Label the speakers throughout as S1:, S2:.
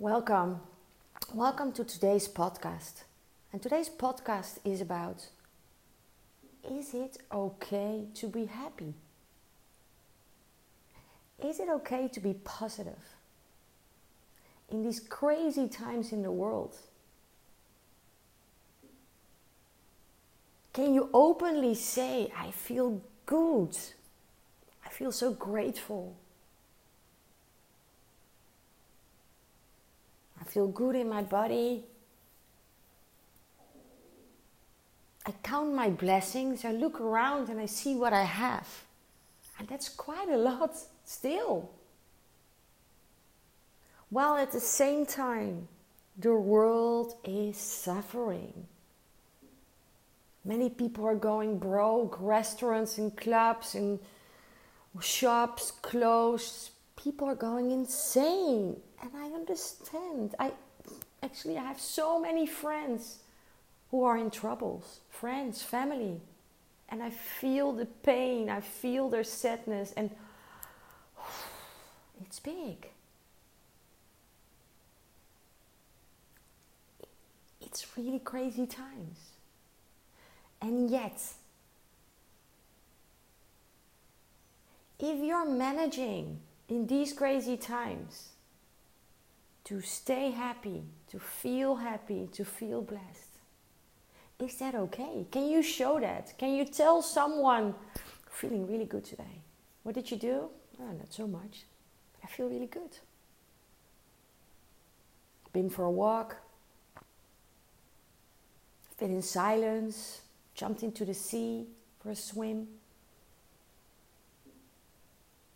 S1: Welcome. Welcome to today's podcast. And today's podcast is about is it okay to be happy? Is it okay to be positive? In these crazy times in the world, can you openly say, I feel good? I feel so grateful. Feel good in my body. I count my blessings. I look around and I see what I have. And that's quite a lot still. While at the same time, the world is suffering. Many people are going broke, restaurants and clubs and shops closed. People are going insane and I understand. I actually I have so many friends who are in troubles, friends, family, and I feel the pain, I feel their sadness, and it's big. It's really crazy times. And yet, if you're managing in these crazy times to stay happy, to feel happy, to feel blessed. Is that okay? Can you show that? Can you tell someone, feeling really good today? What did you do? Oh, not so much, I feel really good. Been for a walk, been in silence, jumped into the sea for a swim.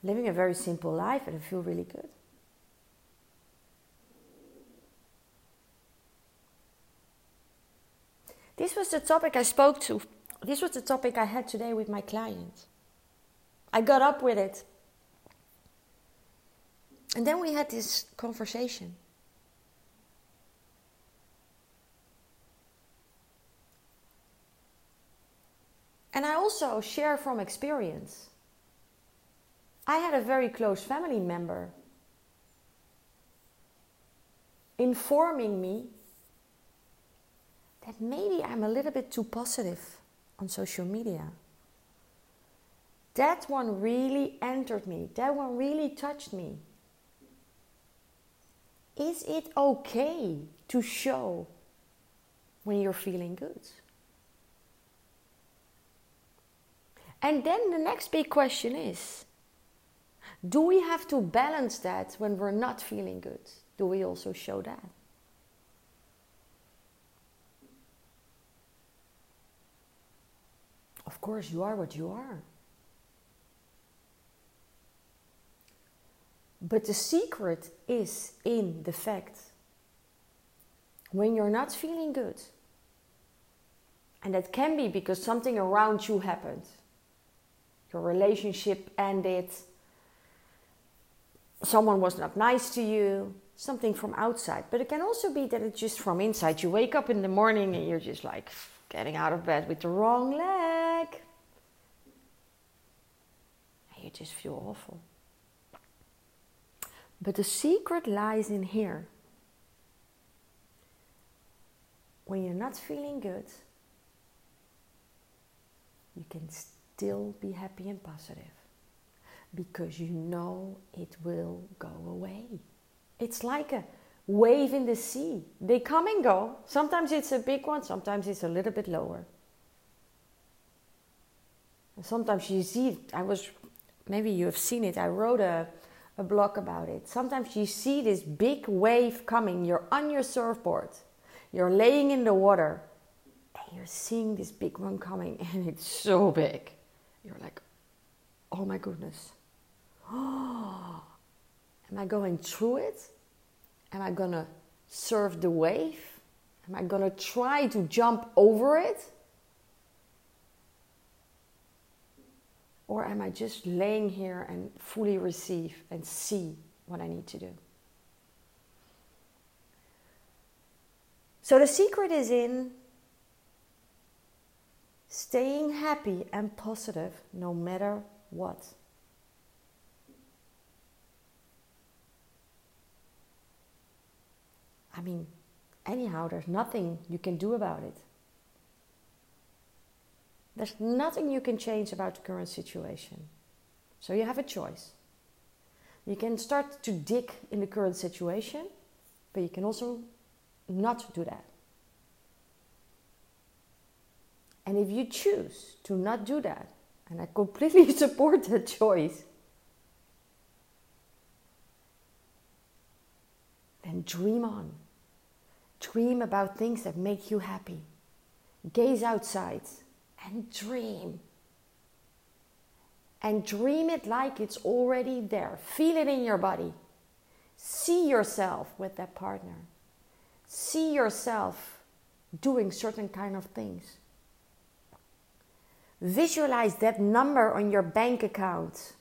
S1: Living a very simple life, and I feel really good. This was the topic I spoke to. This was the topic I had today with my client. I got up with it. And then we had this conversation. And I also share from experience. I had a very close family member informing me that maybe I'm a little bit too positive on social media. That one really entered me, that one really touched me. Is it okay to show when you're feeling good? And then the next big question is do we have to balance that when we're not feeling good? Do we also show that? Of course, you are what you are. But the secret is in the fact when you're not feeling good, and that can be because something around you happened, your relationship ended, someone was not nice to you, something from outside. But it can also be that it's just from inside. You wake up in the morning and you're just like getting out of bed with the wrong leg. And you just feel awful. But the secret lies in here. When you're not feeling good, you can still be happy and positive because you know it will go away. It's like a wave in the sea. They come and go. Sometimes it's a big one, sometimes it's a little bit lower. And sometimes you see, I was, maybe you have seen it, I wrote a, a blog about it. Sometimes you see this big wave coming, you're on your surfboard, you're laying in the water, and you're seeing this big one coming, and it's so big. You're like, oh my goodness. Oh, am I going through it? Am I gonna surf the wave? Am I gonna try to jump over it? Or am I just laying here and fully receive and see what I need to do? So the secret is in staying happy and positive no matter what. I mean, anyhow, there's nothing you can do about it. There's nothing you can change about the current situation. So you have a choice. You can start to dig in the current situation, but you can also not do that. And if you choose to not do that, and I completely support that choice, then dream on. Dream about things that make you happy. Gaze outside and dream. And dream it like it's already there. Feel it in your body. See yourself with that partner. See yourself doing certain kind of things. Visualize that number on your bank account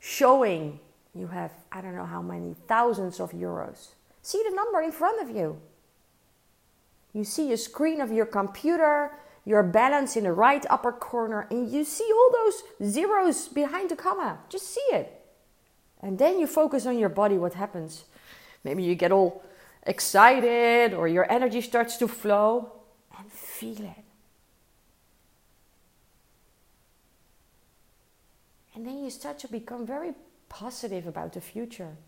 S1: showing you have, I don't know how many thousands of euros. See the number in front of you. You see a screen of your computer, your balance in the right upper corner, and you see all those zeros behind the comma. Just see it. And then you focus on your body, what happens. Maybe you get all excited or your energy starts to flow and feel it. And then you start to become very positive about the future.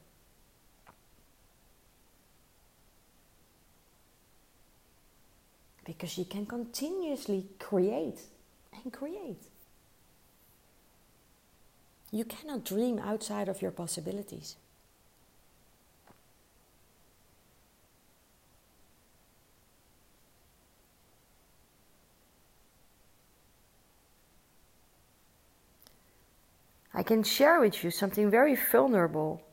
S1: Because you can continuously create and create. You cannot dream outside of your possibilities. I can share with you something very vulnerable.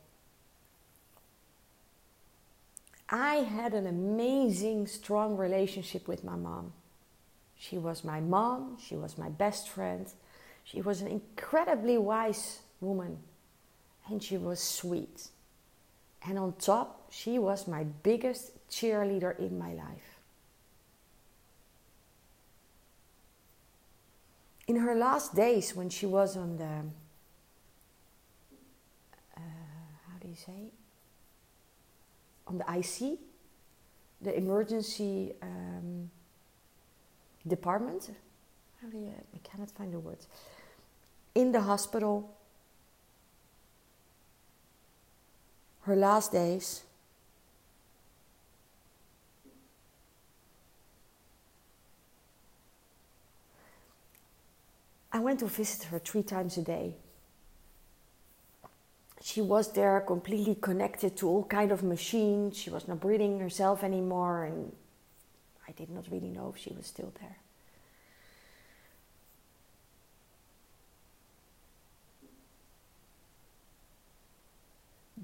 S1: I had an amazing, strong relationship with my mom. She was my mom, she was my best friend, she was an incredibly wise woman, and she was sweet. And on top, she was my biggest cheerleader in my life. In her last days, when she was on the uh, how do you say, on the IC, the emergency um, department. How do you, I cannot find the words. In the hospital, her last days. I went to visit her three times a day she was there completely connected to all kind of machines. She was not breathing herself anymore and i did not really know if she was still there.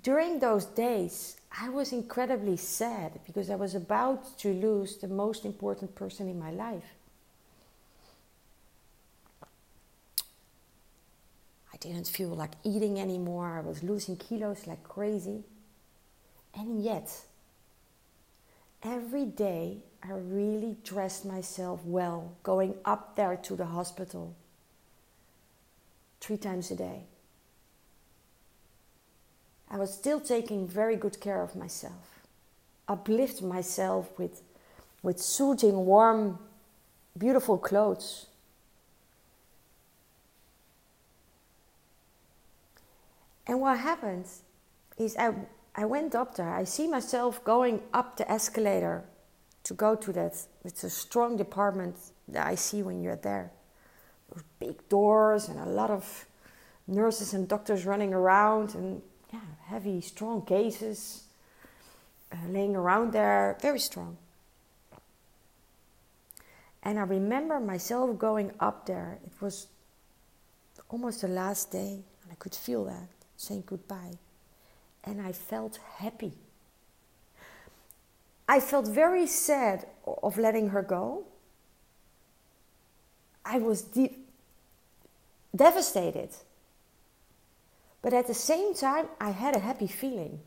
S1: During those days i was incredibly sad because i was about to lose the most important person in my life didn't feel like eating anymore. I was losing kilos like crazy. And yet, every day I really dressed myself well, going up there to the hospital three times a day. I was still taking very good care of myself, uplift myself with, with soothing, warm, beautiful clothes And what happens is I, I went up there. I see myself going up the escalator to go to that. It's a strong department that I see when you're there. Those big doors and a lot of nurses and doctors running around and yeah, heavy, strong cases uh, laying around there, very strong. And I remember myself going up there. It was almost the last day, and I could feel that saying goodbye. And I felt happy. I felt very sad of letting her go. I was deep, devastated. But at the same time, I had a happy feeling.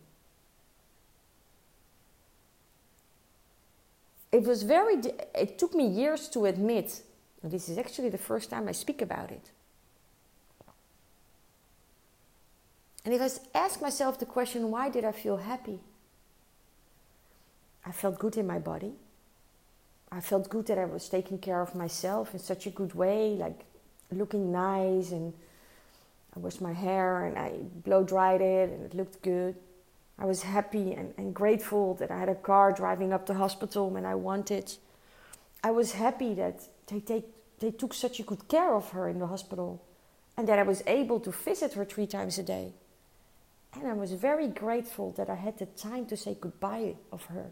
S1: It was very, it took me years to admit, this is actually the first time I speak about it. And if I ask myself the question, why did I feel happy? I felt good in my body. I felt good that I was taking care of myself in such a good way, like looking nice and I washed my hair and I blow dried it and it looked good. I was happy and, and grateful that I had a car driving up the hospital when I wanted. I was happy that they, they, they took such a good care of her in the hospital and that I was able to visit her three times a day. And I was very grateful that I had the time to say goodbye of her.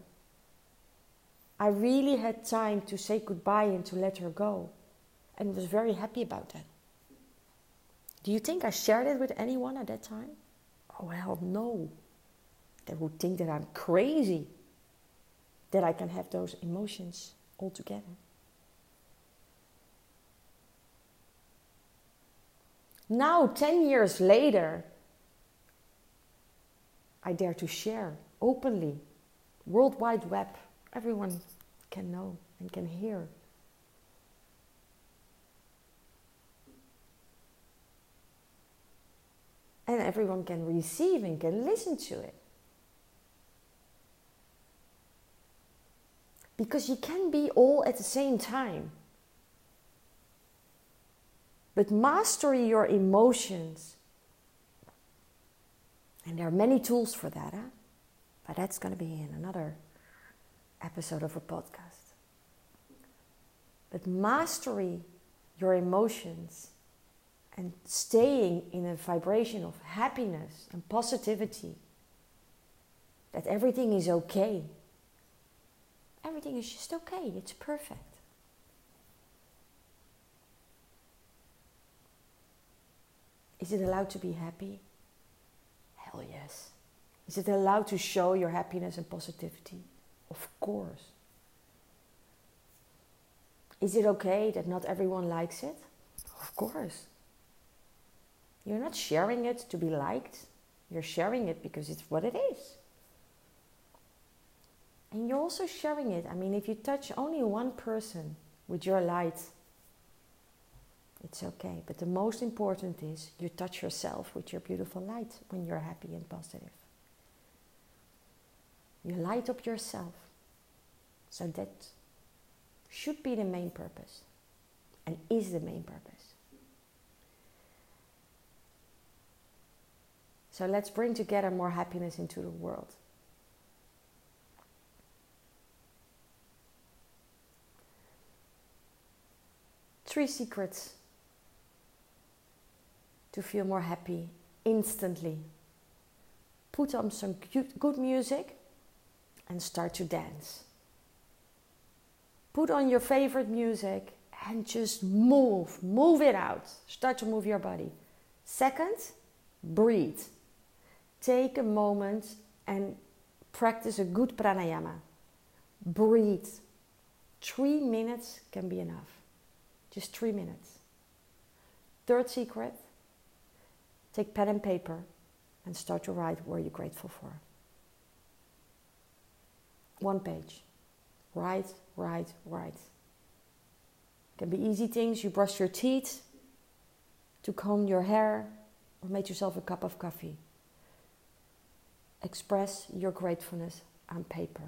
S1: I really had time to say goodbye and to let her go. And was very happy about that. Do you think I shared it with anyone at that time? Oh, no. They would think that I'm crazy that I can have those emotions all together. Now, 10 years later, I dare to share openly, World Wide Web, everyone can know and can hear. And everyone can receive and can listen to it. Because you can be all at the same time. But mastery your emotions and there are many tools for that, huh? but that's going to be in another episode of a podcast. But mastery your emotions and staying in a vibration of happiness and positivity, that everything is okay. Everything is just okay, it's perfect. Is it allowed to be happy? Hell yes. Is it allowed to show your happiness and positivity? Of course. Is it okay that not everyone likes it? Of course. You're not sharing it to be liked, you're sharing it because it's what it is. And you're also sharing it. I mean, if you touch only one person with your light, it's okay. But the most important is you touch yourself with your beautiful light when you're happy and positive. You light up yourself. So that should be the main purpose and is the main purpose. So let's bring together more happiness into the world. Three secrets to feel more happy instantly. Put on some cute, good music and start to dance. Put on your favorite music and just move, move it out. Start to move your body. Second, breathe. Take a moment and practice a good pranayama. Breathe. Three minutes can be enough. Just three minutes. Third secret Take pen and paper and start to write what you're grateful for. One page. Write, write, write. It can be easy things. You brush your teeth, to comb your hair, or make yourself a cup of coffee. Express your gratefulness on paper.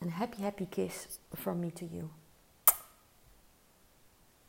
S1: And happy, happy kiss from me to you.